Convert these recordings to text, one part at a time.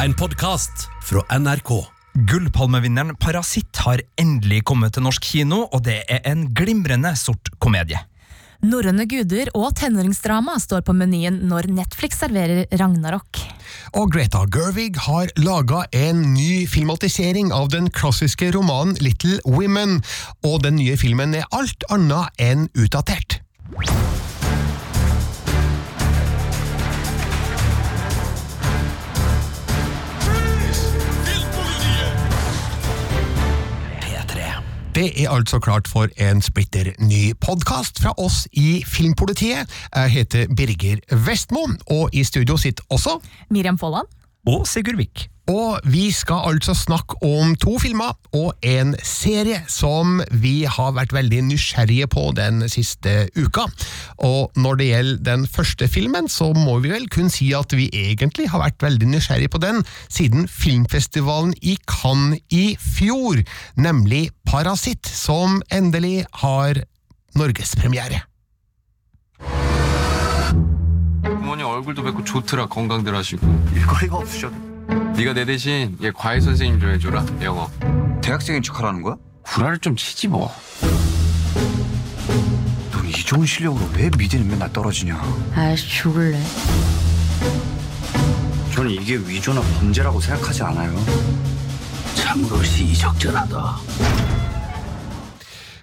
En podkast fra NRK. Gullpalmevinneren Parasitt har endelig kommet til norsk kino, og det er en glimrende sort komedie. Norrøne guder og tenåringsdrama står på menyen når Netflix serverer Ragnarok. Og Greta Gerwig har laga en ny filmatisering av den klassiske romanen Little Women, og den nye filmen er alt annet enn utdatert. Det er altså klart for en splitter ny podkast fra oss i Filmpolitiet. Jeg heter Birger Vestmo, og i studio sitter også Miriam Folland. Og Sigurd Vik. Og vi skal altså snakke om to filmer og en serie som vi har vært veldig nysgjerrige på den siste uka. Og når det gjelder den første filmen, så må vi vel kun si at vi egentlig har vært veldig nysgjerrige på den siden filmfestivalen i Cannes i fjor, nemlig Parasitt, som endelig har norgespremiere. 부모님 얼굴도 뵙고 좋더라 건강들 하시고 일거리가 없으셔도 네가 내 대신 얘 과외 선생님 좀 해줘라 영어 대학생인 척하라는 거야? 구라를 좀 치지 뭐 넌 이 좋은 실력으로 왜 미대는 맨날 떨어지냐? 아이씨 죽을래. 저는 이게 위조나 범죄라고 생각하지 않아요. 참으로 시적절하다.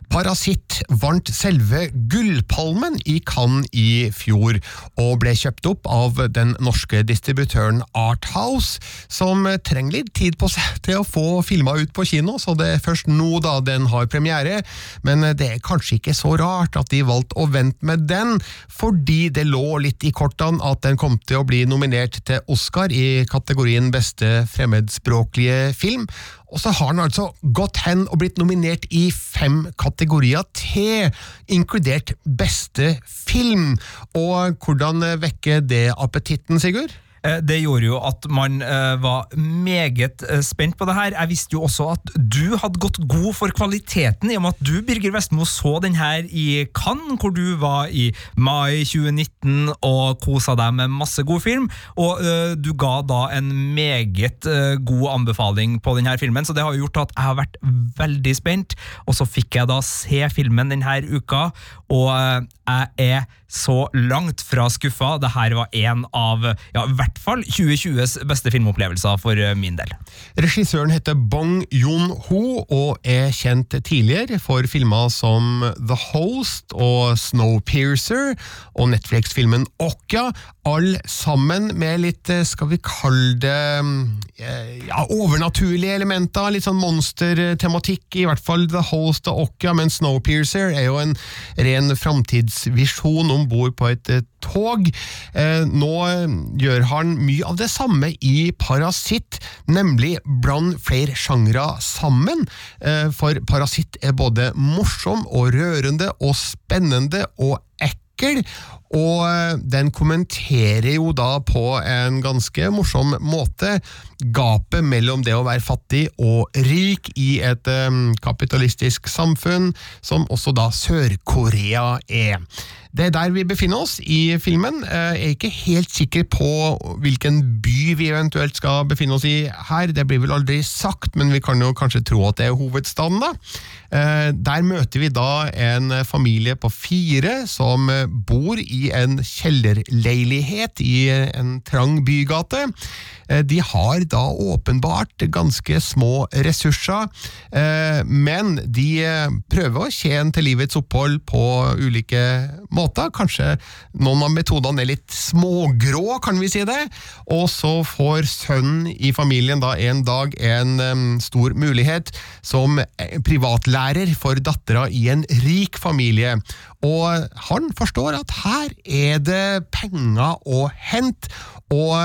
Parasitt vant selve Gullpalmen i Cannes i fjor, og ble kjøpt opp av den norske distributøren Arthouse, som trenger litt tid på seg til å få filma ut på kino, så det er først nå da den har premiere, men det er kanskje ikke så rart at de valgte å vente med den, fordi det lå litt i kortene at den kom til å bli nominert til Oscar i kategorien beste fremmedspråklige film, og så har han altså gått hen og blitt nominert i fem kategorier til, inkludert beste film. Og hvordan vekker det appetitten, Sigurd? Eh, Det gjorde jo at man eh, var meget eh, spent på det her. Jeg visste jo også at du hadde gått god for kvaliteten, i og med at du, Birger Vestmo, så den her i Cannes, hvor du var i mai 2019 og kosa deg med masse god film. Og du ga da en meget god anbefaling på denne filmen, så det har jo gjort at jeg har vært veldig spent. Og så fikk jeg da se filmen denne uka, og jeg er så langt fra skuffa. Det her var en av ja, hvert fall 2020s beste filmopplevelser for eh, min del. Regissøren heter Bong Joon-ho og er kjent tidligere for filmer som The Host og Snowpiercer og Netflix-filmen Okja, alle sammen med litt, eh, skal vi kalle det eh, ja, overnaturlige elementer, litt sånn monstertematikk, i hvert fall The Host og Okja, men Snowpiercer er jo en ren framtidsvisjon om bord på et eh, tog. Eh, nå gjør han mye av det samme i Parasitt, nemlig bland flere sjangre sammen. Eh, for Parasitt er både morsom og rørende og spennende og ekkel. Og eh, den kommenterer jo da på en ganske morsom måte gapet mellom det å være fattig og rik i et kapitalistisk samfunn, som også da Sør-Korea er. Det er der vi befinner oss i filmen. Eh, Jeg er ikke helt sikker på hvilken by vi eventuelt skal befinne oss i her. Det blir vel aldri sagt, men vi kan jo kanskje tro at det er hovedstaden, da. Eh, Der møter vi da en familie på fire som bor i en kjellerleilighet i en trang bygate. Eh, De har da åpenbart ganske små ressurser, men de prøver å tjene til livets opphold på ulike måter. Kanskje noen av metodene er litt smågrå, kan vi si det. Og så får sønnen i familien da en dag en um, stor mulighet som eh, privatlærer for dattera i en rik familie. Og han forstår at her er det penger å hente, og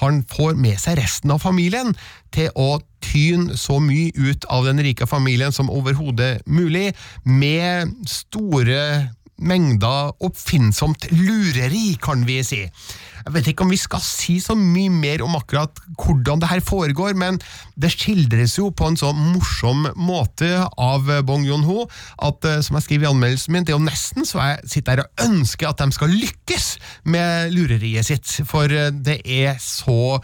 han får med seg resten av familien til å tyne så mye ut av den rike familien som overhodet mulig, med store mengder oppfinnsomt lureri, kan vi si. Jeg vet ikke om vi skal si så mye mer om akkurat hvordan det her foregår, men det skildres jo på en så morsom måte av Bong Joon-ho at, eh, som jeg skriver i anmeldelsen min, det er jo nesten så jeg sitter her og ønsker at de skal lykkes med lureriet sitt, for eh, det er så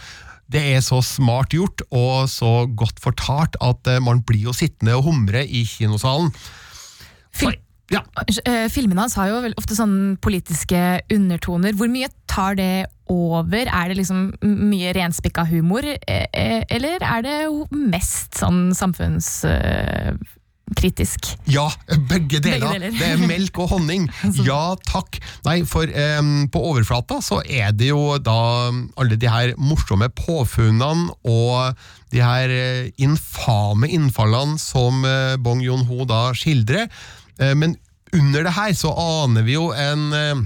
det er så smart gjort og så godt fortalt at eh, man blir jo sittende og humre i kinosalen. Fil Ja. Eh, Filmene hans har jo ofte sånn politiske undertoner. Hvor mye tar det over? Er det liksom mye renspikka humor, eh, eh, eller er det jo mest sånn samfunnskritisk? Ja, begge deler. Begge deler. det er melk og honning. Ja takk. Nei, for um, på overflata så er det jo da alle de her morsomme påfunnene og de her eh, infame innfallene som eh, Bong Joon-ho da skildrer. Eh, Men under det her så aner vi jo en eh,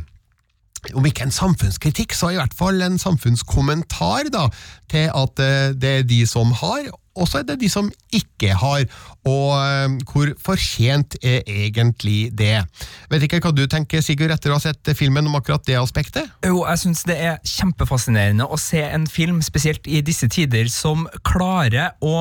om ikke en samfunnskritikk, så i hvert fall en samfunnskommentar da, til at eh, det er de som har, og så er det de som ikke har. Og hvor fortjent er egentlig det? Vet ikke hva du tenker, Sigurd, etter å ha sett filmen om akkurat det aspektet? Jo, jeg syns det er kjempefascinerende å se en film, spesielt i disse tider, som klarer å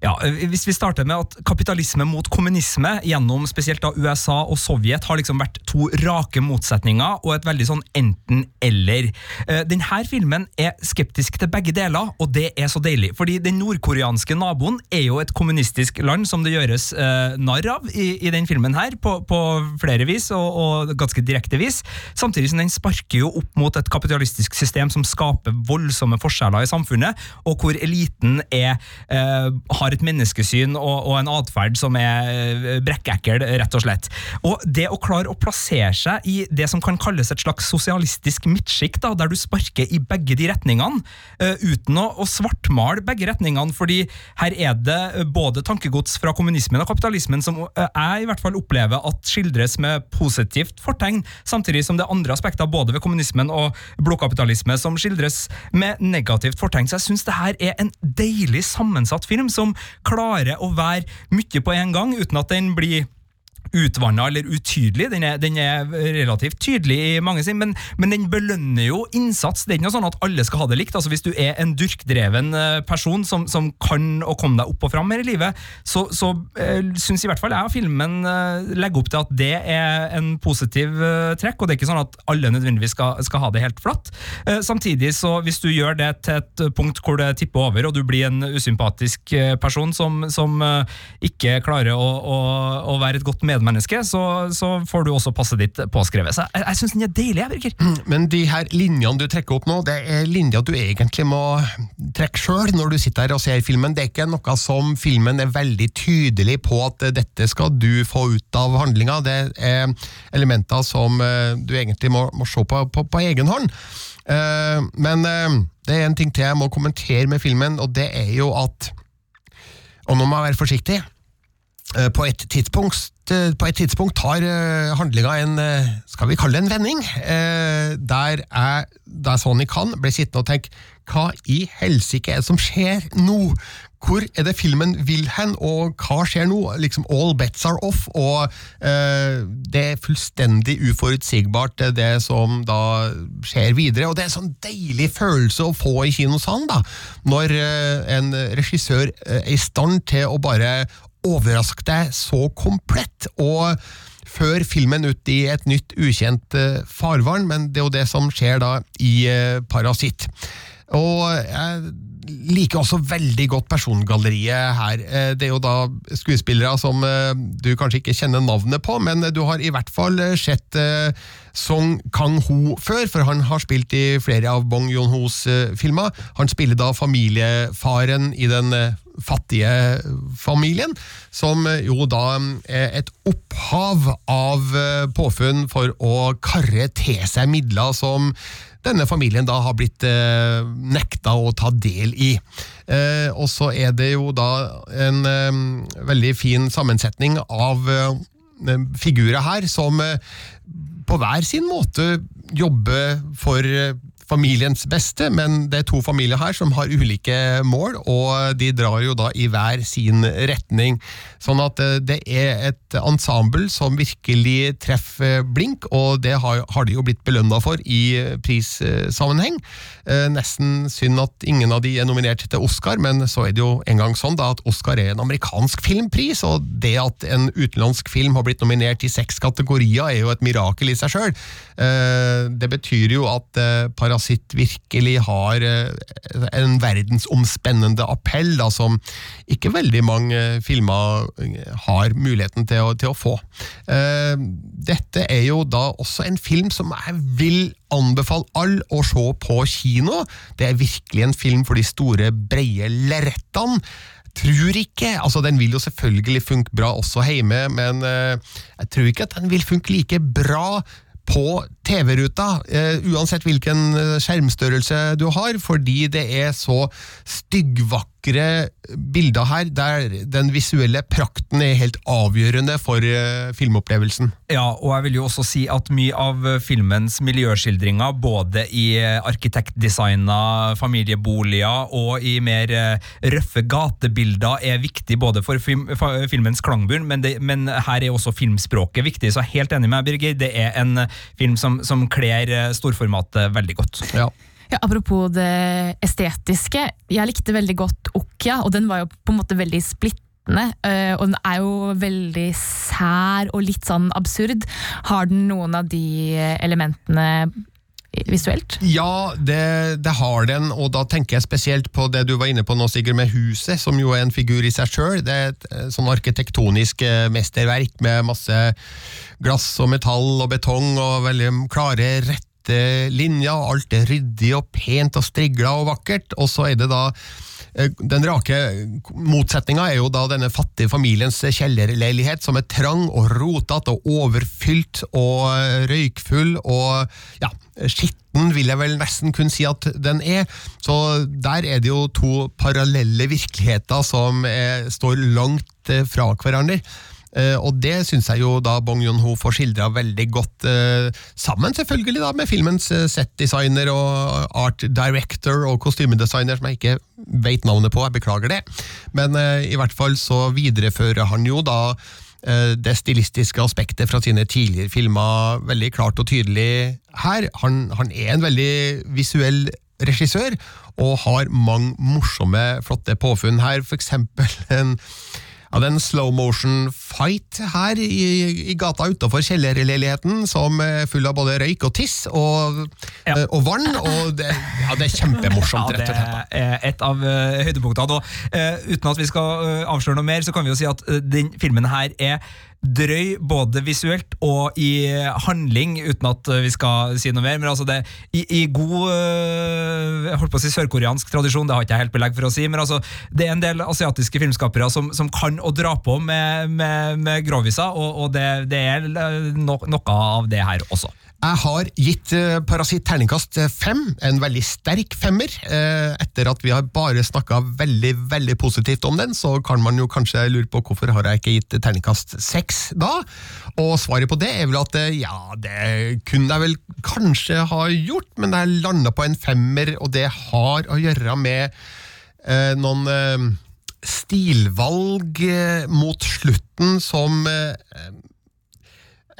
ja, Hvis vi starter med at kapitalisme mot kommunisme gjennom spesielt da USA og Sovjet har liksom vært to rake motsetninger og et veldig sånn enten-eller. Eh, Denne filmen er skeptisk til begge deler, og det er så deilig. Fordi den nordkoreanske naboen er jo et kommunistisk land som det gjøres eh, narr av i, i den filmen her, på, på flere vis, og, og ganske direkte vis. Samtidig som den sparker jo opp mot et kapitalistisk system som skaper voldsomme forskjeller i samfunnet, og hvor eliten er, eh, har et menneskesyn og, og en atferd som er eh, brekkekkel, rett og slett. Og det å klare å plassere seg i det som kan kalles et slags sosialistisk midtsjikt, der du sparker i begge de retningene, eh, uten å, å svartmale begge retningene, fordi her er det eh, både tankegods fra kommunismen og kapitalismen som jeg i hvert fall opplever at skildres med positivt fortegn, samtidig som det er andre aspekter både ved kommunismen og blodkapitalisme som skildres med negativt fortegn. Så jeg syns det her er en deilig sammensatt film som klarer å være mye på en gang, uten at den blir utvanna eller utydelig. Den er, den er relativt tydelig i mange sin, men, men den belønner jo innsats. Det er ikke noe sånn at alle skal ha det likt. Altså Hvis du er en durkdreven eh, person som, som kan å komme deg opp og fram her i livet, så, så eh, syns i hvert fall jeg filmen eh, legger opp til at det er en positiv trekk, og det er ikke sånn at alle nødvendigvis skal, skal ha det helt flatt. Samtidig, så hvis du gjør det til et punkt hvor det tipper over, og du blir en usympatisk person som, som ikke klarer å, å, å være et godt medmenneske, så, så får du også passet ditt påskrevet. Så jeg, jeg syns den er deilig, jeg, Birger. Men de her linjene du trekker opp nå, det er linjer du egentlig må trekke sjøl når du sitter her og ser filmen. Det er ikke noe som filmen er veldig tydelig på at dette skal du få ut av handlinga. Det er elementer som eh, du egentlig må, må se på, på, på egen hånd. Uh, men uh, det er en ting til jeg må kommentere med filmen, og det er jo at Og nå må jeg være forsiktig. Eh, På et tidspunkt, eh, på et tidspunkt tar eh, handlinga en skal vi kalle det en vending, der jeg, der Sony kan, bli sittende og tenke hva i helsike er det som skjer nå? Hvor er det filmen vil hen, og hva skjer nå? Liksom All bets are off, og eh, det er fullstendig uforutsigbart, det, det som da skjer videre. Og det er en sånn deilig følelse å få i kinosalen, da, når eh, en regissør er i stand til å bare overraske deg så komplett. og før filmen ut i et nytt, ukjent eh, farvann, men det er jo det som skjer da i eh, Parasitt. Og jeg liker også veldig godt persongalleriet her. Eh, Det er jo da skuespillere som du kanskje ikke kjenner navnet på, men du har i hvert fall sett Song Kang-ho før, for han har spilt i flere av Bong Joon-hos eh, filmer. Han spiller da familiefaren i den fattige familien, som eh, jo da er et opphav av eh, påfunn for å karre til seg midler som denne familien da har blitt eh, nekta å ta del i. Eh, og så er det jo da en eh, veldig fin sammensetning av eh, figurer her som eh, på hver sin måte jobber for eh, familiens beste, men det er to familier her som har ulike mål, og de drar jo da i hver sin retning. Sånn at eh, det er et ensemble som virkelig treffer blink, og det har, de jo blitt belønna for i eh, prissammenheng. Eh, Nesten synd at ingen av de er nominert til Oscar, men så er det jo en gang sånn da at Oscar er en amerikansk filmpris, og det at en utenlandsk film har blitt nominert i seks kategorier er jo et mirakel i seg sjøl. Det betyr jo at eh, Parasitt virkelig har eh, en verdensomspennende appell da, som ikke veldig mange filmer eh, har muligheten til å, til å få. Eh, dette er jo da også en film som jeg vil anbefale alle å se på kino. Det er virkelig en film for de store, breie lerretene. Tror ikke, altså Den vil jo selvfølgelig funke bra også hjemme, men jeg tror ikke at den vil funke like bra på TV-ruta, eh, uansett hvilken eh, skjermstørrelse du har, fordi det er så styggvakre bilder her, der den visuelle prakten er helt avgjørende for eh, filmopplevelsen. Ja, og jeg vil jo også si at mye av filmens miljøskildringer, både i arkitektdesigna familieboliger og i mer eh, røffe gatebilder, er viktig både for film, for filmens klangbunn, men, det, men her er også filmspråket viktig, så jeg er helt enig med deg, Birger. Det er en film som, som kler eh, storformatet veldig godt. Ja. Ja, apropos det estetiske. Jeg likte veldig godt Okja, og den var jo på en måte veldig splittende. øh, Og den er jo veldig sær og litt sånn absurd. Har den noen av de elementene visuelt? Ja, det, det har den, og da tenker jeg spesielt på det du var inne på nå, Sigurd, med huset, som jo er en figur i seg sjøl. Det er et eh, sånn arkitektonisk eh, mesterverk med masse glass og metall og betong og veldig klare, rette linjer. og Alt er ryddig og pent og strigla og vakkert. Og så er det da eh, den rake motsetninga er jo da denne fattige familiens kjellerleilighet, som er trang og rotete og overfylt og eh, røykfull og ja, skitten vil jeg vel nesten kunne si at den er. Så der er det jo to parallelle virkeligheter som er, står langt eh, fra hverandre. Eh, og det syns jeg jo da Bong Joon-ho får skildra veldig godt, eh, sammen selvfølgelig da med filmens eh, setdesigner og art director og kostymedesigner, som jeg ikke vet navnet på, jeg beklager det. Men i hvert fall så viderefører han jo da det stilistiske aspektet fra sine tidligere filmer veldig klart og tydelig her. Han, han er en veldig visuell regissør, og har mange morsomme, flotte påfunn her. For eksempel en ja, det er en slow motion fight her i, i gata utafor kjellerleiligheten, som er full av både røyk og tiss og, Ja. eh, og vann. Og det, ja, det er kjempemorsomt, rett og slett. Ja, det er et av uh, høydepunktene. Og, uh, uten at vi skal uh, avsløre noe mer, så kan vi jo si at uh, den filmen her er drøy både visuelt og i handling, uten at eh, vi skal si noe mer. Men altså det, i, i god eh, jeg holdt på å si sørkoreansk tradisjon, det har ikke jeg helt belegg for å si, men altså, det er en del asiatiske filmskapere som, som kan å dra på med, med, med groviser, og, og det, det er no, noe av det her også. Jeg har gitt uh, Parasitt terningkast eh, fem, en veldig sterk femmer. Eh, etter at vi har bare snakka veldig veldig positivt om den, så kan man jo kanskje lure på hvorfor har jeg ikke gitt terningkast seks da? Og svaret på det er vel at eh, ja, det kunne jeg vel kanskje ha gjort, men jeg landa på en femmer, og det har å gjøre med eh, noen eh, stilvalg eh, mot slutten som eh,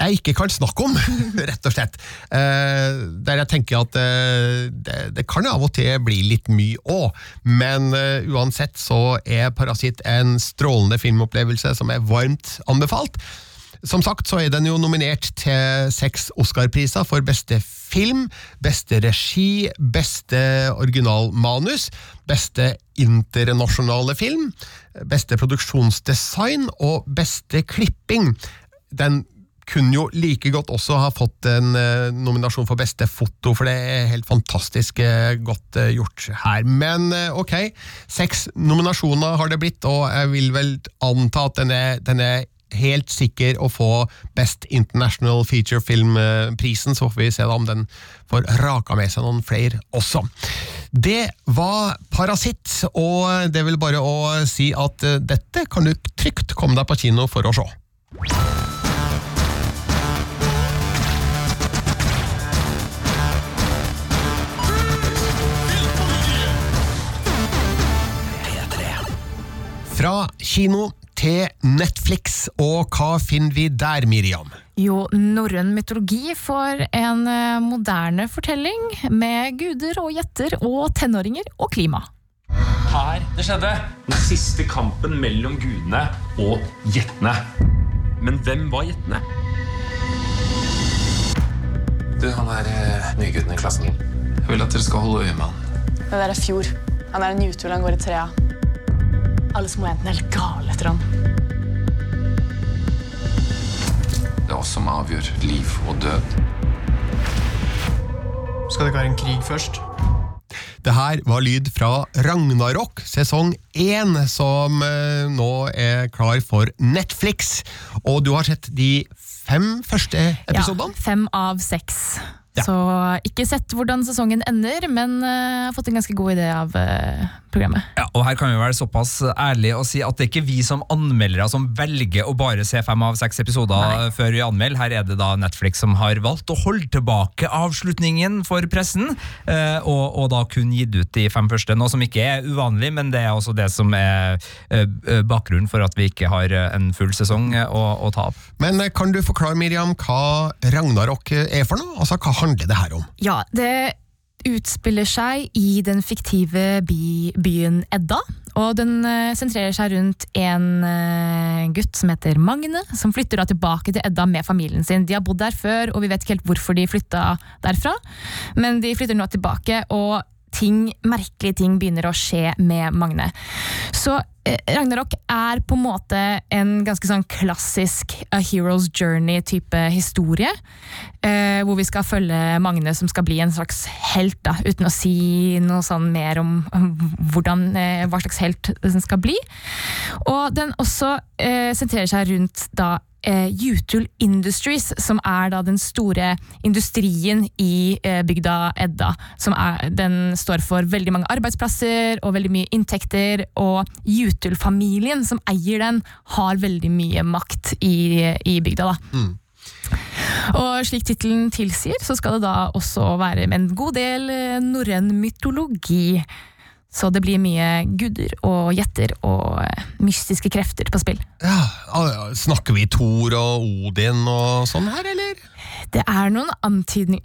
jeg ikke kan snakke om, rett og slett. Eh, der jeg tenker at eh, det, det kan av og til bli litt mye òg, men eh, uansett så er Parasitt en strålende filmopplevelse som er varmt anbefalt. Som sagt så er den jo nominert til seks Oscar-priser for beste film, beste regi, beste originalmanus, beste internasjonale film, beste produksjonsdesign og beste klipping. Den kunne jo like godt også ha fått en eh, nominasjon for beste foto, for det er helt fantastisk eh, godt eh, gjort her. Men ok, seks nominasjoner har det blitt, og jeg vil vel anta at den er, den er helt sikker å få Best International Feature Film-prisen, så får vi se om den får raka med seg noen flere også. Det var Parasitt, og det vel bare å si at dette kan du trygt komme deg på kino for å se. Fra kino til Netflix, og hva finner vi der, Miriam? Jo, norrøn mytologi for en eh, moderne fortelling med guder og gjetter og tenåringer og klima. her det skjedde. Den siste kampen mellom gudene og gjettene. Men hvem var gjettene? Du, han er eh, nygutten i klassen. Jeg vil at dere skal holde øye med han. Det der er Fjord. Han er en jutul, han går i trea. Alle små jentene er helt gale etter han. Det er oss som avgjør liv og død. Skal det ikke være en krig først? Det her var lyd fra Ragnarok sesong 1, som eh, nå er klar for Netflix. Og du har sett de fem første episodene? Ja, fem av seks. Så ikke sett hvordan sesongen ender, men uh, har fått en ganske god idé av uh, programmet. Ja, og her kan vi være såpass ærlige og si at det er ikke vi som anmeldere som velger å bare se fem av seks episoder Nei. før vi anmelder. Her er det da Netflix som har valgt å holde tilbake avslutningen for pressen, eh, og, og da kun gitt ut de fem første. Noe som ikke er uvanlig, men det er også det som er eh, eh, bakgrunnen for at vi ikke har eh, en full sesong eh, å, å ta av. Men eh, kan du forklare, Miriam, hva Ragnarok eh, er for noe? Altså, Hva handler det her om? Ja, det utspiller seg i den fiktive by, byen Edda. Og den eh, sentrerer seg rundt en eh, gutt som heter Magne, som flytter da tilbake til Edda med familien sin. De har bodd der før, og vi vet ikke helt hvorfor de flytta derfra, men de flytter nå tilbake, og ting, merkelige ting begynner å skje med Magne. Så eh, Ragnarok er på en måte en ganske sånn klassisk A Hero's Journey-type historie. Eh, hvor vi skal følge Magne som skal bli en slags helt, da, uten å si noe sånn mer om, hvordan, eh, hva slags helt den skal bli. Og den også sentrerer seg rundt da Jutul Industries, som er da den store industrien i eh, bygda Edda. Som er, den står for veldig mange arbeidsplasser og veldig mye inntekter. Og Jutul-familien som eier den, har veldig mye makt i, i bygda. da. Og slik tittelen tilsier, så skal det da også være med en god del eh, norrøn mytologi. Så det blir mye guder og gjetter og eh, mystiske krefter på spill. Ja, Snakker vi Thor og Odin og sånn her, eller? Det er noen antydning,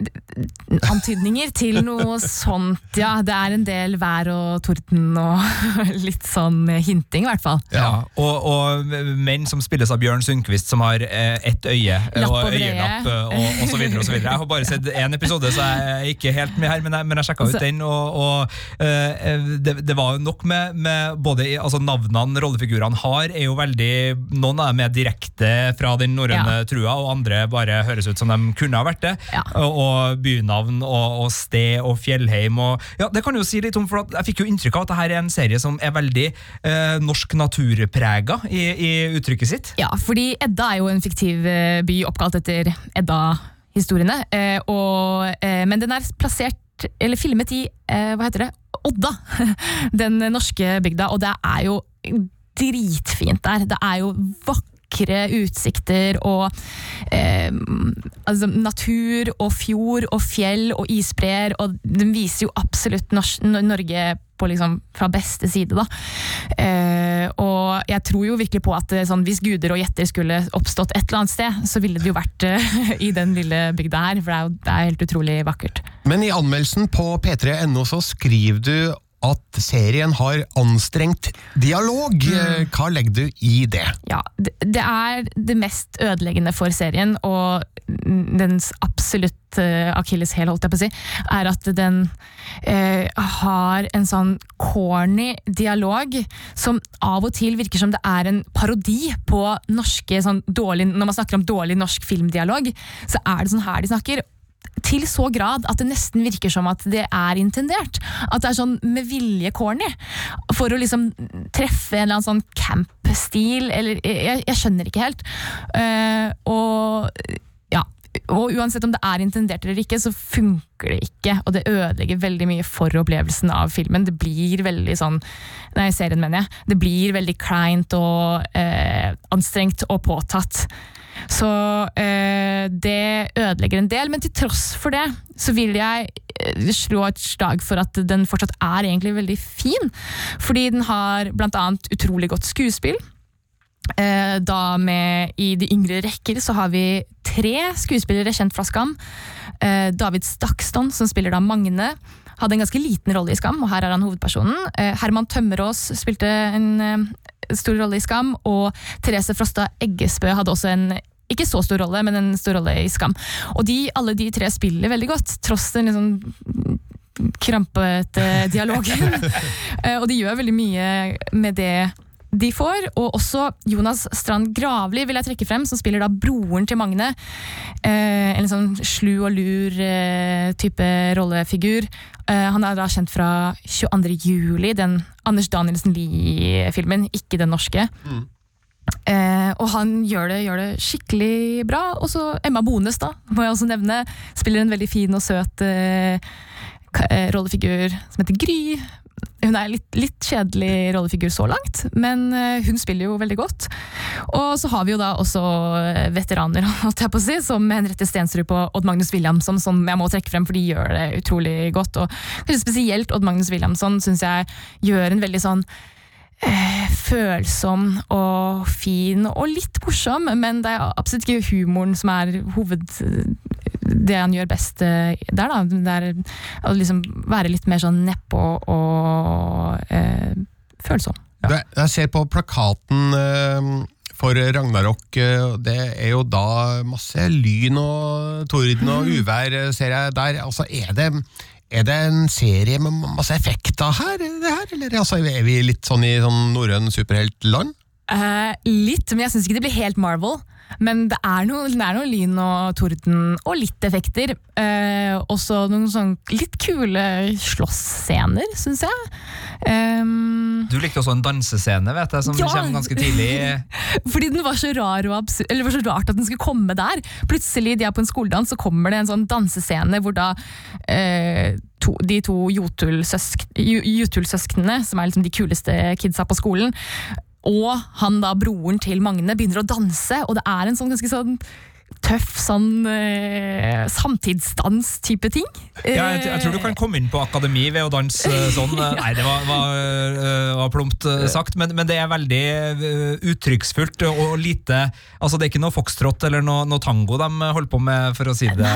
antydninger til noe sånt, ja. Det er en del vær og torden og litt sånn hinting, i hvert fall. Ja, og, og menn som spilles av Bjørn Sundquist, som har eh, ett øye Lapp og og øyelapp eh, og, og så videre og så videre. Jeg har bare sett én episode, så jeg er ikke helt med her, men jeg, men jeg sjekka ut den, og, og eh, det, det var nok med, med både altså navnene rollefigurene har, er jo veldig Noen er direkte fra den norrøne Ja. trua, og andre bare høres ut som de kunne ha vært det. Ja. Og, bynavn og, og sted og fjellheim og Ja, det kan jo si litt om, for jeg fikk jo inntrykk av at dette er en serie som er veldig eh, norsk naturprega i, i uttrykket sitt. Ja, fordi Edda er jo en fiktiv eh, by oppkalt etter Edda-historiene. eh, og, eh, Men den er plassert, eller filmet i, eh, hva heter det, Odda. Den norske bygda. Og det er jo dritfint der. Det er jo vakre utsikter og eh, altså, natur og fjord og fjell og isbreer, og den viser jo absolutt Norge på liksom fra beste side, da. Eh, og jeg tror jo virkelig på at eh, sånn, hvis guder og gjetter skulle oppstått et eller annet sted, så ville det jo vært eh, i den lille bygda her, for det er jo det er helt utrolig vakkert. Men i anmeldelsen på p3.no så skriver du at serien har anstrengt dialog. Eh, Hva legger du i det? Ja, det, er det mest ødeleggende for serien, og dens absolutt uh, akilleshæl, holdt jeg på å si, er at den eh, har en sånn corny dialog som av og til virker som det er en parodi på norske sånn dårlig, Når man snakker om dårlig norsk filmdialog, så er det sånn her de snakker. Til så grad at det nesten virker som at det er intendert. At det er sånn med vilje corny. For å liksom treffe en eller annen sånn camp-stil, eller jeg, jeg skjønner ikke helt. Uh, og ja, og uansett om det er intendert eller ikke, så funker det ikke. Og det ødelegger veldig mye for opplevelsen av filmen. Det blir veldig sånn Nei, serien, mener jeg. Det blir veldig kleint og uh, anstrengt og påtatt. Så eh, det ødelegger en del, men til tross for det så vil jeg eh, slå et slag for at den fortsatt er egentlig veldig fin. Fordi den har annet utrolig godt skuespill. Eh, da med I de yngre rekker så har vi tre skuespillere kjent fra Skam. Eh, David Stakston, som spiller da Magne, hadde en ganske liten rolle i Skam, og her er han hovedpersonen. Eh, Herman Tømmerås spilte en eh, stor rolle i Skam, og Therese Frosta Eggesbø hadde også en ikke så stor rolle, men en stor rolle i Skam. Og de, alle de tre spiller veldig godt, tross den liksom krampete dialogen. Eh, og de gjør veldig mye med det de får. Og også Jonas Strand Gravli vil jeg trekke frem, som spiller da broren til Magne. Eh, en sånn slu og lur eh, type rollefigur. Eh, han er da kjent fra 22. juli, den Anders Danielsen Lie-filmen, ikke den norske. Eh, og han gjør det, gjør det skikkelig bra. Og så Emma Bones, da, må jeg også nevne. Spiller en veldig fin og søt eh, eh, rollefigur som heter Gry. Hun er litt, litt kjedelig rollefigur så langt, men eh, hun spiller jo veldig godt. Og så har vi jo da også eh, veteraner, si, som Henriette Stensrup på Odd Magnus Williamson, som jeg må trekke frem, for de gjør det utrolig godt. Og spesielt Odd Magnus Williamson syns jeg gjør en veldig sånn eh, følsom og fin og litt morsom, men det er absolutt ikke humoren som er hoved... Det han gjør best eh, der, da. Det er å liksom være litt mer sånn nedpå og eh, følsom. Ja. Jeg ser på plakaten eh, for Ragnarok, eh, det er jo da masse lyn og torden og uvær, eh, ser jeg der. Altså, er det, er det en serie med masse effekter her, det her? Eller altså, er vi litt sånn i sånn norrøn superheltland? Eh, litt, men jeg syns ikke det blir helt Marvel. Men det er noe, det er noe lyn og torden og litt effekter. Uh, også noen sånn litt kule slåssscener, syns jeg. Um, Du likte også en dansescene, vet jeg, som Ja! kommer ganske tidlig. Fordi den var så rar og eller var så rart at den skulle komme der. Plutselig, de er på en skoledans, så kommer det en sånn dansescene hvor da uh, to, de to Jotul-søsk- Ju- Jutul-søsknene, som er liksom de kuleste kidsa på skolen, og han da, broren til Magne, begynner å danse, og det er en sånn ganske sånn tøff sånn eh, samtidsdans-type ting. Ja, jeg, jeg tror du kan komme inn på akademi ved å danse eh, sånn. Nei, det var, var, eh, var plumpt eh, sagt, men, men det er veldig eh, uttrykksfullt og lite Altså, det er ikke noe foxtrot eller noe, noe tango de holder på med, for å si det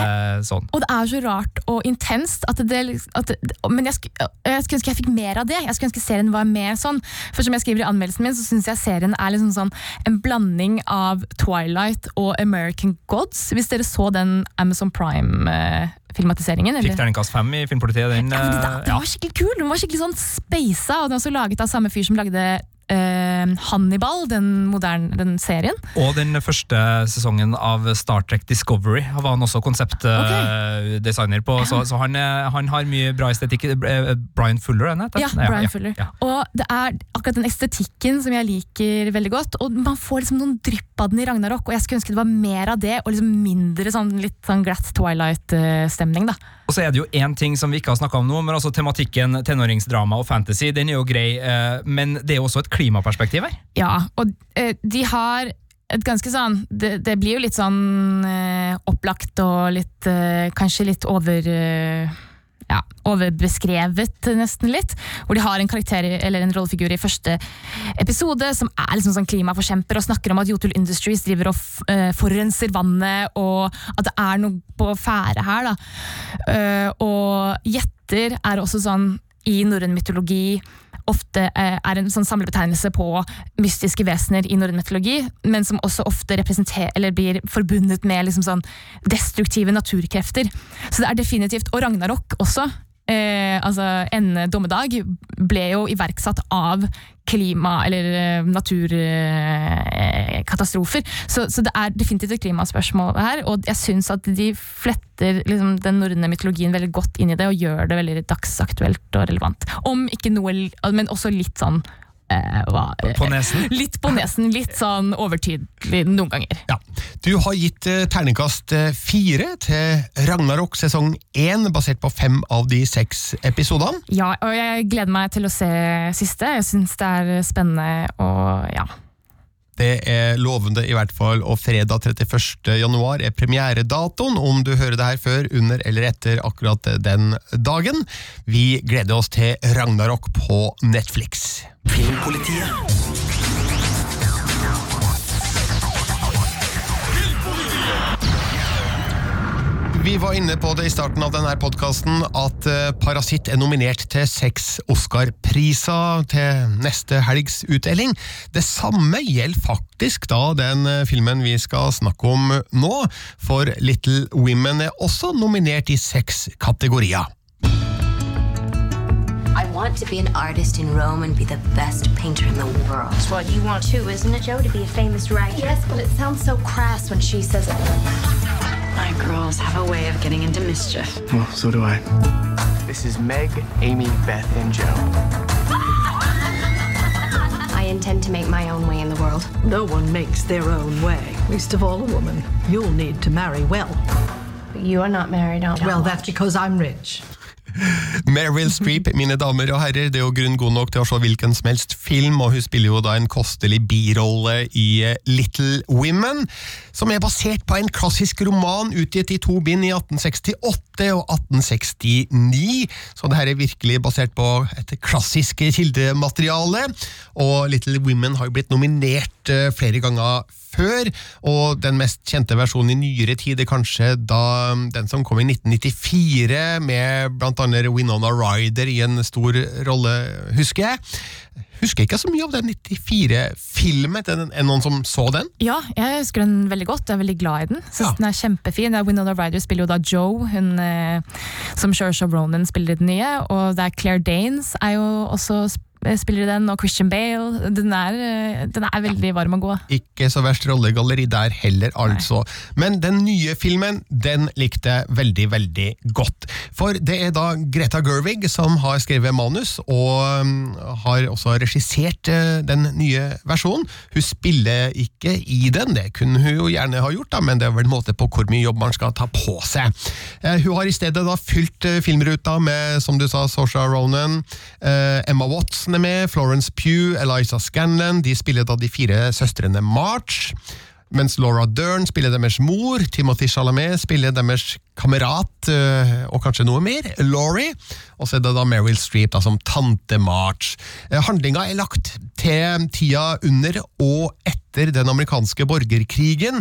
sånn. Og det er så rart og intenst. At det, at det, men jeg, sk, jeg skulle ønske jeg fikk mer av det. Jeg skulle ønske serien var mer sånn. For som jeg skriver i anmeldelsen min, så syns jeg serien er liksom sånn en blanding av Twilight og American Gods. Hvis dere så den Amazon Prime-filmatiseringen. Fikk terningkast fem i Filmpolitiet. Den, Ja, det, eh, det var skikkelig kul! Den var skikkelig sånn speisa, og den er også laget av samme fyr som lagde eh, Hannibal, den moderne den serien. Og den første sesongen av Star Trek Discovery var han også konseptdesigner på, så, så han, eh, han har mye bra estetikk. Eh, Brian Fuller, er han? Ja, Brian ja, Fuller. ja. Og det er akkurat den estetikken som jeg liker veldig godt. Og man får liksom noen drypp av den i Ragnarok, og jeg skulle ønske det var mer av det, og liksom mindre sånn litt sånn glatt Twilight-stemning, da. Og så er det jo én ting som vi ikke har snakka om nå, men altså tematikken tenåringsdrama og fantasy, den er jo grei, eh, men det er jo også et klimaperspektiv her. Ja, og eh, de har et ganske sånn Det, det blir jo litt sånn eh, opplagt og litt eh, Kanskje litt over ja, overbeskrevet nesten litt. Hvor de har en karakter, eller en rollefigur i første episode som er liksom sånn klimaforkjemper og snakker om at Jotul Industries driver og forurenser vannet, og at det er noe på ferde her. Da. Og gjetter er også sånn i norrøn mytologi ofte eh, er en sånn samlebetegnelse på mystiske vesener i norrøn mytologi, men som også ofte blir forbundet med liksom sånn destruktive naturkrefter. Så det er definitivt, og Ragnarok også, eh, altså ende dommedag, ble jo iverksatt av klima- eller naturkatastrofer. så, så det er definitivt et klimaspørsmål her, og jeg syns at de fletter liksom, den norrøne mytologien veldig godt inn i det, og gjør det veldig dagsaktuelt og relevant. Om ikke noe, men også litt sånn eh, var, På nesen? Litt på nesen, litt sånn overtydelig noen ganger. Ja. Du har gitt eh, terningkast eh, fire til Ragnarok sesong én, basert på fem av de seks episodene. Ja, og jeg gleder meg til å se siste. Jeg syns det er spennende og ja. Det er lovende i hvert fall, og fredag 31. januar er premieredatoen, om du hører det her før, under eller etter akkurat den dagen. Vi gleder oss til Ragnarok på Netflix. Filmpolitiet. Vi var inne på det i starten av denne podkasten at eh, Parasitt er nominert til seks Oscar-priser til neste helgs utdeling. Det samme gjelder faktisk da den eh, filmen vi skal snakke om nå, for Little Women er også nominert i seks kategorier. Want to be an artist in Rome and be the best painter in the world. That's what you want too, isn't it, Joe? To be a famous writer. Yes, but it sounds so crass when she says it. My girls have a way of getting into mischief. Well, so do I. This is Meg, Amy, Beth, and Joe. I intend to make my own way in the world. No one makes their own way, least of all a woman. You'll need to marry well. But you are not married, are Well, that's because I'm rich. Meryl Streep, mine damer og herrer, det er jo grunn god nok til å se hvilken som helst film, og hun spiller jo da en kostelig birolle i eh, Little Women, som er basert på en klassisk roman utgitt i to bind i 1868 og 1869, så det her er virkelig basert på et klassisk kildemateriale, og Little Women har jo blitt nominert eh, flere ganger før, og den mest kjente versjonen i nyere tid er kanskje da den som kom i 1994, med blant annet Winona Ryder i en stor rolle, husker jeg. Husker ikke så mye av den 94-filmen. Er det noen som så den? Ja, jeg husker den veldig godt. Jeg er veldig glad i den. Synes den er kjempefin. Winona Ryder spiller jo da Joe, hun eh, som Shersha Ronan spiller i den nye. Og det er Claire Danes er jo også sp- spiller i den, og Christian Bale. Den er, eh, den er veldig varm og god. Ikke så verst rollegalleri der heller, altså. Men den nye filmen, den likte jeg veldig, veldig godt. For det er da Greta Gerwig som har skrevet manus, og um, har også regissert uh, den nye versjonen. Hun spiller ikke i den, det kunne hun jo gjerne ha gjort, da, men det er vel en måte på hvor mye jobb man skal ta på seg. Hun har i stedet da fylt filmruta med, som du sa, Sosha Ronan, Emma Watson er med, Florence Pugh, Eliza Scanlon, de spiller da de fire søstrene March. Mens Laura Dern spiller deres mor, Timothy Chalamet spiller deres kamerat, øh, og kanskje noe mer, Laurie. Og så er det da Meryl Streep da, som tante March. Eh, Handlinga er lagt til tida under og etter den amerikanske borgerkrigen,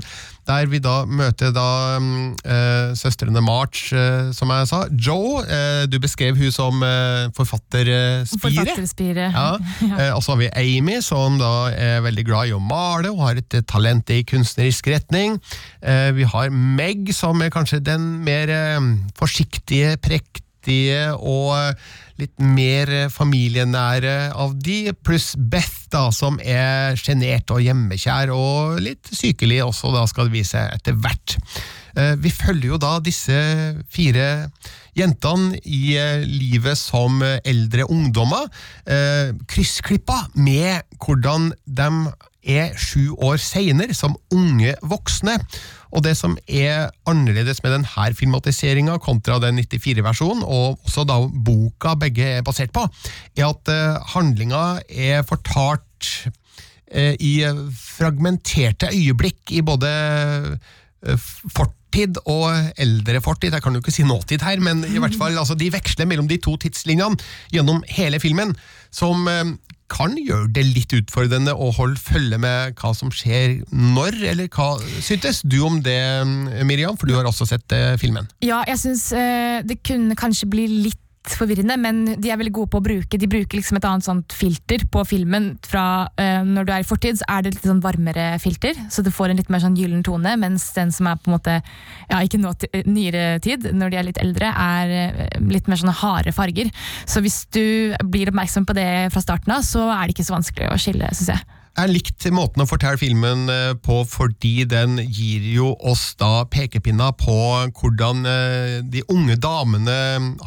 der vi da møter da mm, eh, søstrene March, eh, som jeg sa. Joe, eh, du beskrev hun som eh, forfatterspire. Forfatterspire. Ja. Eh, og så har vi Amy, som da er veldig glad i å male og har et eh, talent i kunstnerisk retning. Eh, vi har Meg, som er kanskje den mer eh, forsiktige, prektige og eh, litt mer eh, familienære av de, pluss Beth, da, som er sjenert og hjemmekjær og litt sykelig også, da skal det vise etter hvert. Vi følger jo da disse fire jentene i livet som eldre ungdommer, kryssklippa med hvordan de er sju år senere som unge voksne. Og det som er annerledes med denne filmatiseringa kontra den 94-versjonen, og også da boka begge er basert på, er at eh, handlinga er fortalt eh, i fragmenterte øyeblikk i både eh, fortid og eldre fortid. Jeg kan jo ikke si nåtid her, men i hvert fall, altså, de veksler mellom de to tidslinjene gjennom hele filmen, som kan gjøre det litt utfordrende å holde følge med hva som skjer når, eller hva syntes du om det, Miriam? For du har også sett eh, filmen. Ja, jeg syns eh, det kunne kanskje bli litt forvirrende, men de er veldig gode på å bruke De bruker liksom et annet sånt filter på filmen. Fra uh, når du er i fortid, så er det litt sånn varmere filter, så du får en litt mer sånn gyllen tone, mens den som er på en måte ja, ikke nå, ti- nyere tid, når de er litt eldre, er eh, litt mer sånne harde farger. Så hvis du blir oppmerksom på det fra starten av, så er det ikke så vanskelig å skille, syns jeg. Jeg likte måten å fortelle filmen eh, på, fordi den gir jo oss da pekepinner på hvordan eh, de unge damene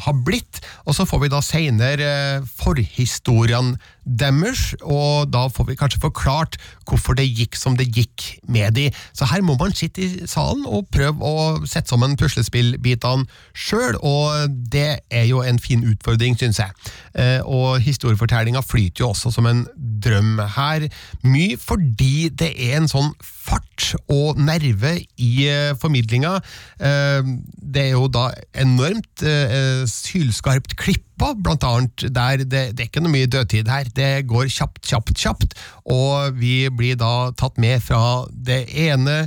har blitt, og så får vi da senere eh, forhistoriene deres, og da får vi kanskje forklart hvorfor det gikk som det gikk med de. Så her må man sitte i salen og prøve å sette sammen puslespillbitene sjøl, og det er jo en fin utfordring, syns jeg. Eh, Og historiefortellinga flyter jo også som en drøm her, mye fordi det er en sånn fart og nerve i eh, formidlinga. Eh, Det er jo da enormt eh, sylskarpt klippa, blant annet der det, det er ikke noe mye dødtid her. Det går kjapt, kjapt, kjapt, og vi blir da tatt med fra det ene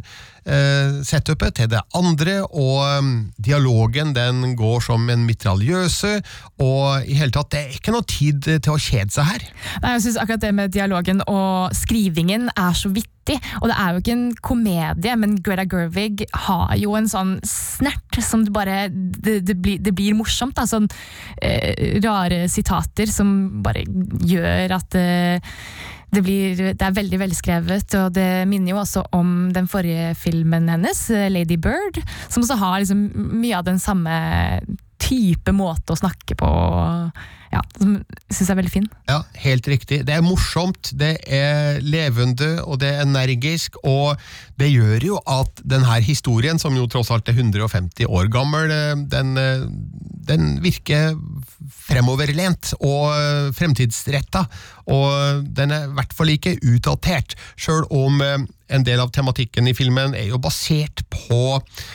setupet til det andre, og um, dialogen den går som en mitraljøse, og i hele tatt, det er ikke noe tid til å kjede seg her. Nei, jeg synes akkurat det med dialogen og skrivingen er så vittig. Og det er jo ikke en komedie, men Greta Gervig har jo en sånn snert som det bare Det, det, blir, det blir morsomt. Da. Sånn, eh, rare sitater som bare gjør at eh, det, blir, det er veldig velskrevet, og det minner jo også om den forrige filmen hennes, eh, Lady Bird, som også har liksom mye av den samme type måte å snakke på. Ja, som syns er veldig fin. Ja, helt riktig. Det er morsomt, det er levende og det er energisk, og det gjør jo at denne historien, som jo tross alt er 150 år gammel, eh, den, eh, den virker fremoverlent og fremtidsretta, og den er i hvert fall ikke utdatert, sjøl om eh, en del av tematikken i filmen er jo basert på eh,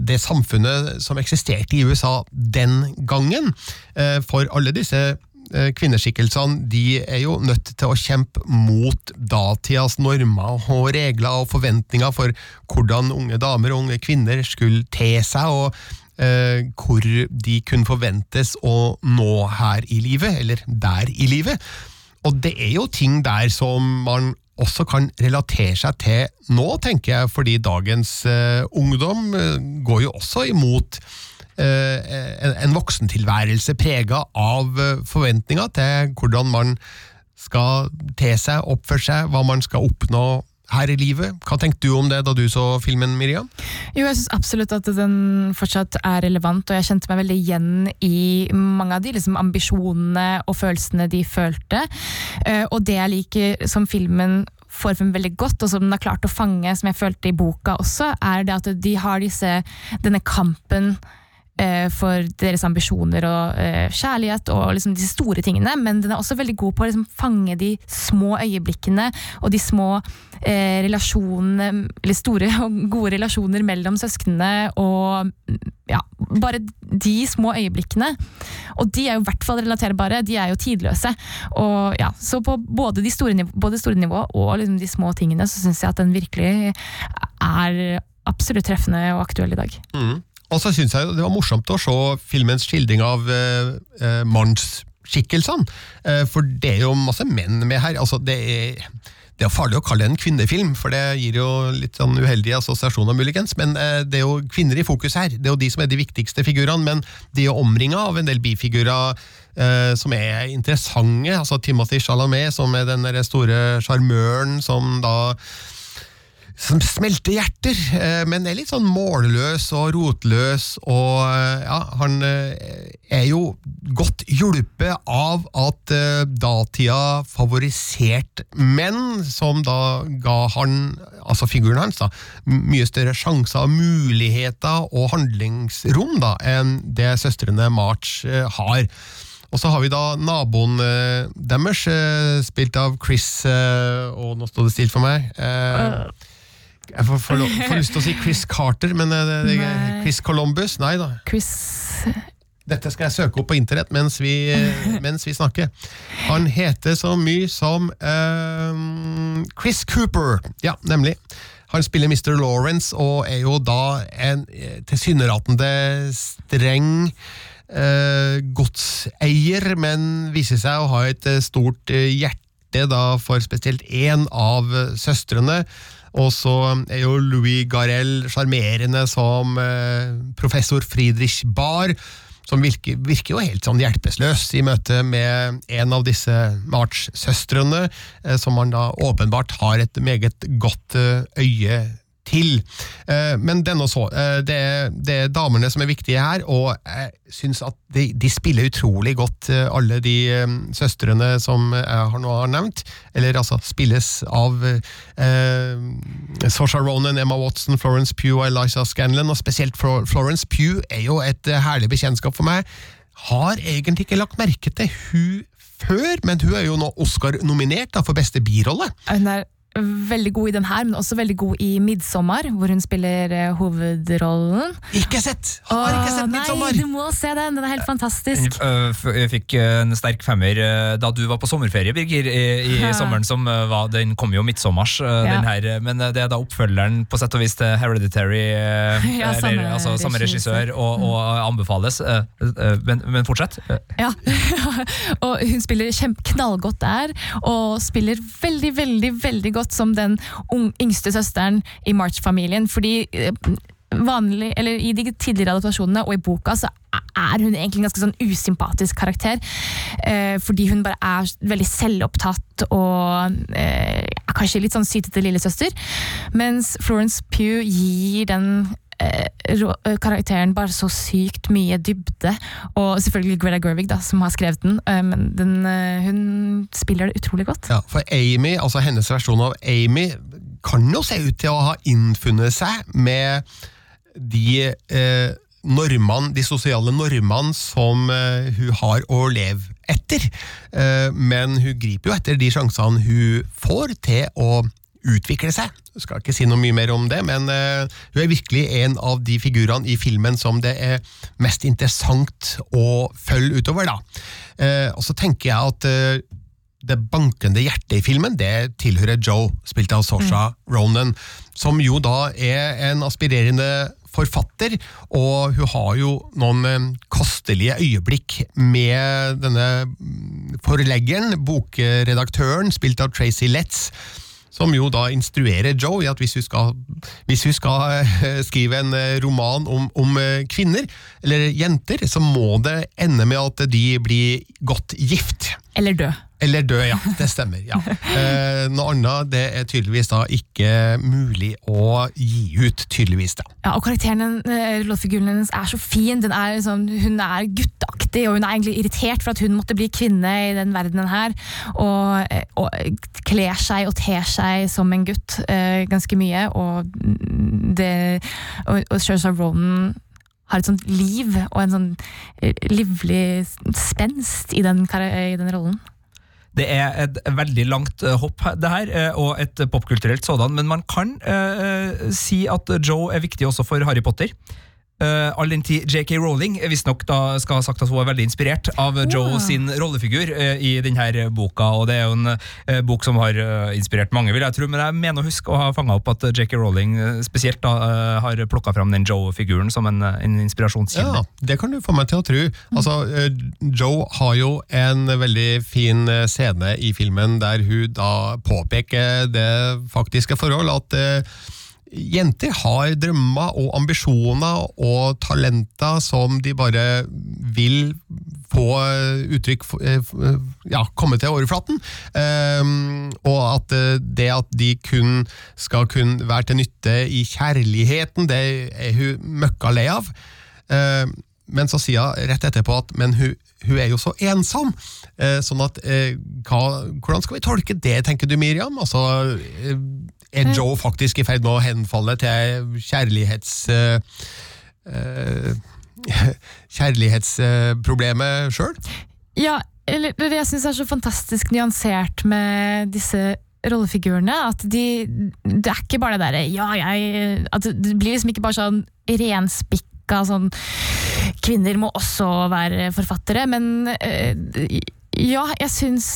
det samfunnet som eksisterte i USA den gangen. Eh, For alle disse eh, kvinneskikkelsene de er jo nødt til å kjempe mot datidas normer og regler og forventninger for hvordan unge damer og unge kvinner skulle te seg, og eh, hvor de kunne forventes å nå her i livet, eller der i livet. Og det er jo ting der som man også kan relatere seg til nå, tenker jeg, fordi dagens uh, ungdom uh, går jo også imot uh, en, en voksentilværelse prega av forventninger til hvordan man skal te seg, oppføre seg, hva man skal oppnå her i livet. Hva tenkte du om det da du så filmen, Miriam? Jo, jeg syns absolutt at den fortsatt er relevant, og jeg kjente meg veldig igjen i mange av de liksom, ambisjonene og følelsene de følte. Eh, og det jeg liker som filmen får frem veldig godt, og som den har klart å fange, som jeg følte i boka også, er det at de har disse, denne kampen for deres ambisjoner og eh, kjærlighet og liksom de store tingene, men den er også veldig god på å liksom fange de små øyeblikkene og de små eh, relasjonene, eller store og gode relasjoner mellom søsknene og ja, bare de små øyeblikkene. Og de er jo i hvert fall relaterbare, de er jo tidløse. Og ja, Så på både de store, niv både store nivå og liksom de små tingene, så syns jeg at den virkelig er absolutt treffende og aktuell i dag. Mm. Og så syns jeg det var morsomt å se filmens skildring av eh, eh, mannsskikkelsene. Eh, for det er jo masse menn med her. Altså, det er det er farlig å kalle det en kvinnefilm, for det gir jo litt sånn uheldige assosiasjoner, muligens. Men eh, det er jo kvinner i fokus her. Det er jo de som er de viktigste figurene. Men de er omringa av en del bifigurer eh, som er interessante. Altså Timothy Chalamet, som er den store sjarmøren som da som smelter hjerter, eh, men er litt sånn målløs og rotløs, og eh, ja, han eh, er jo godt hjulpet av at datida favoriserte menn, som da ga han, altså figuren hans, da, mye større sjanser, muligheter og handlingsrom da, enn det søstrene March har. Og så har vi da naboen deres, spilt av Chris Og nå står det stilt for meg. Eh, jeg får, får, får lyst til å si Chris Carter, men eh, det, det, Nei. Chris Columbus? Nei da. Chris Dette skal jeg søke opp på internett mens vi, mens vi snakker. Han heter så mye som eh, Chris Cooper. Ja, nemlig. Han spiller Mr. Lawrence og er jo da en eh, tilsynelatende streng eh, godseier, men viser seg å ha et eh, stort eh, hjerte da for spesielt én av eh, søstrene. Og så er jo Louis Garel sjarmerende som eh, professor Friedrich Bahr, som virker, virker jo helt sånn hjelpeløs i møte med en av disse March-søstrene, eh, som man da åpenbart har et meget godt eh, øye til. Eh, Men den også, eh, det, er, det er damene som er viktige her, og jeg syns at de, de spiller utrolig godt, eh, alle de søstrene som jeg har nå har nevnt. Eller altså spilles av eh, Sosha Ronan, Emma Watson, Florence Pugh og Eliza Scanlon, og spesielt Florence Pugh er jo et herlig bekjentskap for meg. Har egentlig ikke lagt merke til hun før, men hun er jo nå Oscar-nominert for beste birolle. Hun er veldig god i den her, men også veldig god i 'Midtsommer', hvor hun spiller eh, hovedrollen. Ikke sett! Har ikke sett Midtsommer! Nei, du må se den! Den er helt fantastisk. Øh, Jeg fikk øh, en sterk femmer øh, da du var på sommerferie, Birger, i, i sommeren som øh, var Den kom jo midtsommers, øh, Ja. den her, øh, men øh, det er da oppfølgeren på sett og vis til Hereditary, øh, Ja, samme eller, altså samme regissør, og, og anbefales. øh, øh, Men, men fortsett. Øh, Ja, og hun spiller knallgodt der, og spiller veldig, veldig veldig godt som den yngste søsteren i March-familien. Fordi eh, vanlig, eller i de tidligere adaptasjonene og i boka så er hun egentlig en ganske sånn usympatisk karakter. Eh, fordi hun bare er veldig selvopptatt og eh, kanskje litt sånn sytete lillesøster. Mens Florence Pugh gir den karakteren bare så sykt mye dybde. Og selvfølgelig Greta Gerwig, da, som har skrevet den. eh, men den, eh, hun spiller det utrolig godt. Ja, for Amy, altså hennes versjon av Amy, kan jo se ut til å ha innfunnet seg med de eh, normene, de sosiale normene som eh, hun har å leve etter. Eh, men hun griper jo etter de sjansene hun får til å utvikle seg. Jeg skal ikke si noe mye mer om det, men eh, hun er virkelig en av de figurene i filmen som det er mest interessant å følge utover. da. Eh, og så tenker jeg at eh, det bankende hjertet i filmen, det tilhører Joe, spilt av Sosha Ronan, som jo da er en aspirerende forfatter, og hun har jo noen kostelige øyeblikk med denne mm, forleggeren, bokredaktøren, spilt av Tracy Letts, som jo da instruerer Joe i at hvis hun skal, hvis hun skal eh, skrive en eh, roman om, om eh, kvinner, eller jenter, så må det ende med at de blir godt gift. Eller død. Eller dø, ja. Det stemmer. ja. Eh, noe annet det er tydeligvis da ikke mulig å gi ut, tydeligvis. da. Ja, og karakteren, låtfiguren hennes er så fin. Er liksom, hun er gutteaktig, og hun er egentlig irritert for at hun måtte bli kvinne i den verdenen her. Og, eh, og kler seg og ter seg som en gutt eh, ganske mye. Og det og, og Saoirse Ronan har et sånt liv og en sånn eh, livlig spenst i den, i den rollen. Det er et veldig langt eh, hopp, det her, eh, og et popkulturelt sådan, men man kan eh, si at Joe er viktig også for Harry Potter. Uh, all den tid JK Rowling visstnok da skal ha sagt at hun er veldig inspirert av Joe sin rollefigur uh, i denne boka, og det er jo en uh, bok som har inspirert mange, vil jeg tro, men jeg mener å huske å ha fanga opp at JK Rowling spesielt da har plukka fram den Joe-figuren som en, en inspirasjonskilde. Ja, det kan du få meg til å tro. Altså, Joe har jo en veldig fin scene i filmen der hun da påpeker det faktiske forhold at jenter har drømmer og ambisjoner og talenter som de bare vil få eh, uttrykk eh, eh, ja, komme til overflaten. Ehm, og at det at de kun skal kun være til nytte i kjærligheten, det er hun møkka lei av. Ehm, men så sier hun rett etterpå at men hun, hun er jo så ensom. Sånn at hva, Hvordan skal vi tolke det, tenker du Miriam? Altså, er Joe faktisk i ferd med å henfalle til kjærlighets... Eh, eh, kjærlighetsproblemet sjøl? Ja, eller det jeg syns er så fantastisk nyansert med disse rollefigurene, at de Det er ikke bare det derre ja, jeg At det blir liksom ikke bare sånn renspikka sånn Kvinner må også være forfattere, men eh, ja, jeg syns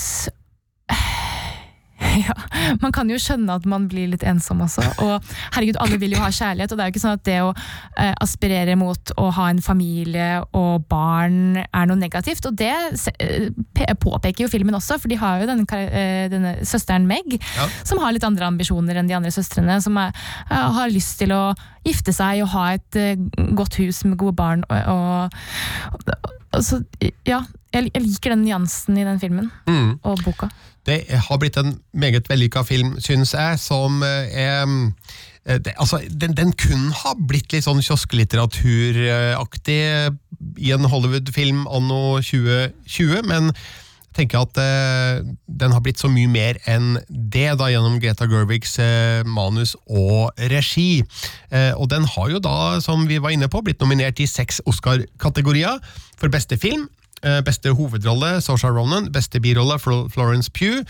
ja, Man kan jo skjønne at man blir litt ensom også. Og herregud, alle vil jo ha kjærlighet, og det er jo ikke sånn at det å eh, aspirere mot å ha en familie og barn er noe negativt. Og det eh, påpeker jo filmen også, for de har jo denne, eh, denne søsteren Meg, Ja. som har litt andre ambisjoner enn de andre søstrene, som er, eh, har lyst til å gifte seg og ha et eh, godt hus med gode barn. Og, og, og så, ja, jeg, jeg liker den nyansen i den filmen Mm. og boka. Det har blitt en meget vellykka film, syns jeg, som eh, er eh, det, altså, den, den kunne ha blitt litt sånn kiosklitteraturaktig i en Hollywood-film anno 2020, men tenker at eh, den har blitt så mye mer enn det da gjennom Greta Gerwigs eh, manus og regi. Eh, og den har jo da, som vi var inne på, blitt nominert i seks Oscar-kategorier. For beste film, eh, beste hovedrolle Sosha Ronan, beste birolle Flo- Florence Pugh,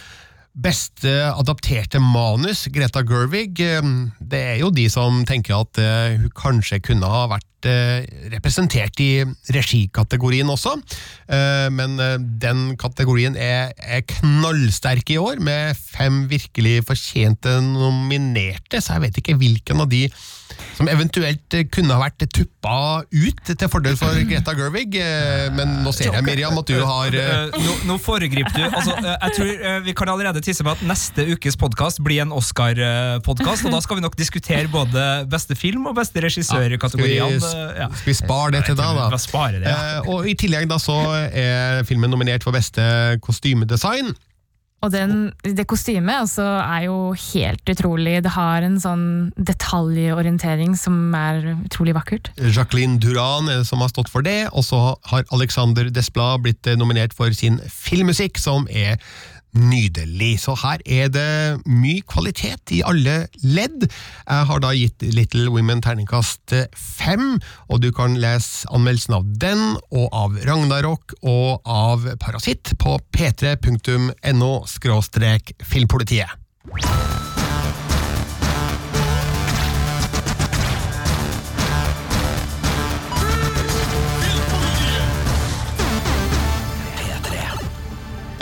Beste adapterte manus, Greta Gerwig. eh, Det er jo de som tenker at eh, hun kanskje kunne ha vært eh, representert i regikategorien også. Men den kategorien er knallsterk i år, med fem virkelig fortjente nominerte, så jeg vet ikke hvilken av de som eventuelt eh, kunne ha vært tuppa ut til fordel for Greta Gerwig. eh, Men nå ser jeg, Miriam, at du har eh, nå, nå foregriper du. Altså, jeg tror Vi kan allerede tisse på at neste ukes podkast blir en Oscar-podkast. Og da skal vi nok diskutere både beste film og beste regissør-kategoriene. Ja. skal vi spare det til da, da? Spare det, ja. Og I tillegg da så er filmen nominert for beste kostymedesign. Og den, det kostymet altså, er jo helt utrolig. Det har en sånn detaljorientering som er utrolig vakkert. Jacqueline Duran er det som har stått for det, og så har Alexander Desplat blitt eh, nominert for sin filmmusikk, som er nydelig. Så her er det mye kvalitet i alle ledd. Jeg har da gitt Little Women terningkast fem, og du kan lese anmeldelsen av den, og av Ragnarok, og av Parasitt på p3.no filmpolitiet.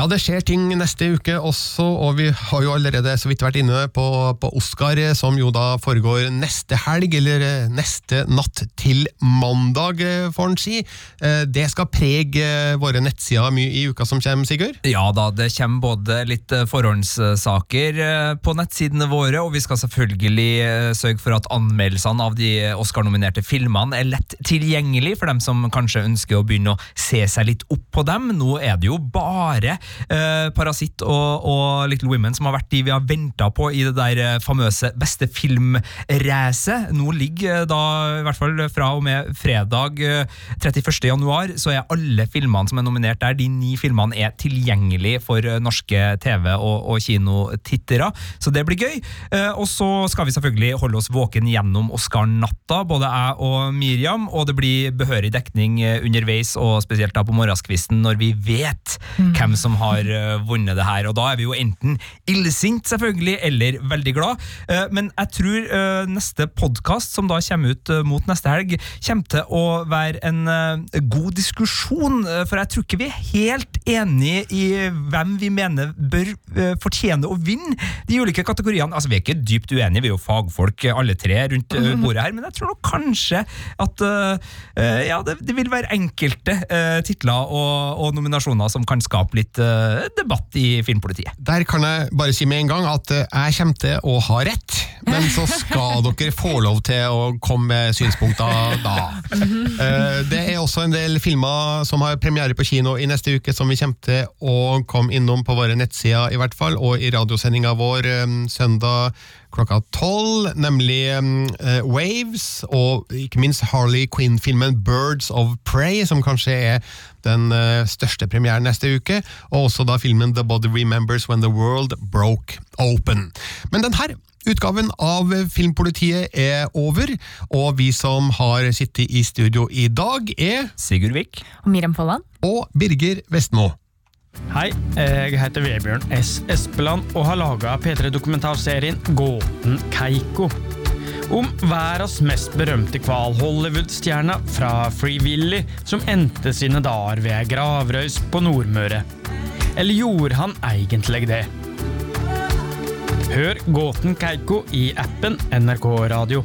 Ja, det skjer ting neste uke også, og vi har jo allerede så vidt vært inne på, på Oscar, som jo da foregår neste helg, eller eh, neste natt til mandag, eh, får en si. Eh, Det skal prege eh, våre nettsider mye i uka som kommer, Sigurd? Ja da, det kommer både litt eh, forhåndssaker eh, på nettsidene våre, og vi skal selvfølgelig eh, sørge for at anmeldelsene av de Oscar-nominerte filmene er lett tilgjengelig for dem som kanskje ønsker å begynne å se seg litt opp på dem. Nå er det jo bare eh, Parasitt og, og Little Women som har vært de vi har venta på i det der eh, famøse beste film-racet. Nå ligger eh, da, i hvert fall fra og med fredag eh, 31. januar, så er alle filmene som er nominert der, de ni filmene er tilgjengelig for norske TV- og, og kinotittere, så det blir gøy. Eh, og så skal vi selvfølgelig holde oss våken gjennom Oscar-natta, både jeg og Miriam, og det blir behørig dekning underveis, og spesielt da på morgenskvisten, når vi vet hvem som har eh, vunnet det her. Og da er vi jo enten illsint, selvfølgelig, eller veldig glad. Eh, men jeg tror eh, neste podkast, som da kommer ut mot neste helg, kommer til å være en god diskusjon, for jeg tror ikke vi er helt enige i hvem vi mener bør fortjene å vinne de ulike kategoriene. Altså, Vi er ikke dypt uenige, vi er jo fagfolk alle tre rundt eh, bordet her, men jeg tror nok kanskje at ja, det, vil være enkelte titler og, og nominasjoner som kan skape litt debatt i filmpolitiet. Der kan jeg bare si med en gang at eh, jeg kommer til å ha rett, men så skal dere få lov til å komme med synspunkter da. Eh, Det er også en del filmer som har premiere på kino i neste uke, som vi kommer til å komme innom på våre nettsider, i hvert fall, og i radiosendinga vår eh, søndag klokka tolv, nemlig uh, Waves, og ikke minst Harley Quinn-filmen Birds of Prey, som kanskje er den uh, største premieren neste uke, og også da filmen The Body Remembers When the World Broke Open. Men den her Utgaven av Filmpolitiet er over, og vi som har sittet i studio i dag er Sigurd Vik Og Miriam Folland. og Birger Vestmo. Hei, jeg heter Vebjørn S. Espeland og har laga P3-dokumentarserien Gåten Keiko. Om verdens mest berømte hval, Hollywood-stjerna fra Free Willy, som endte sine dager ved ei gravrøys på Nordmøre. Eller gjorde han egentlig det? Hør Gåten Keiko i appen NRK Radio.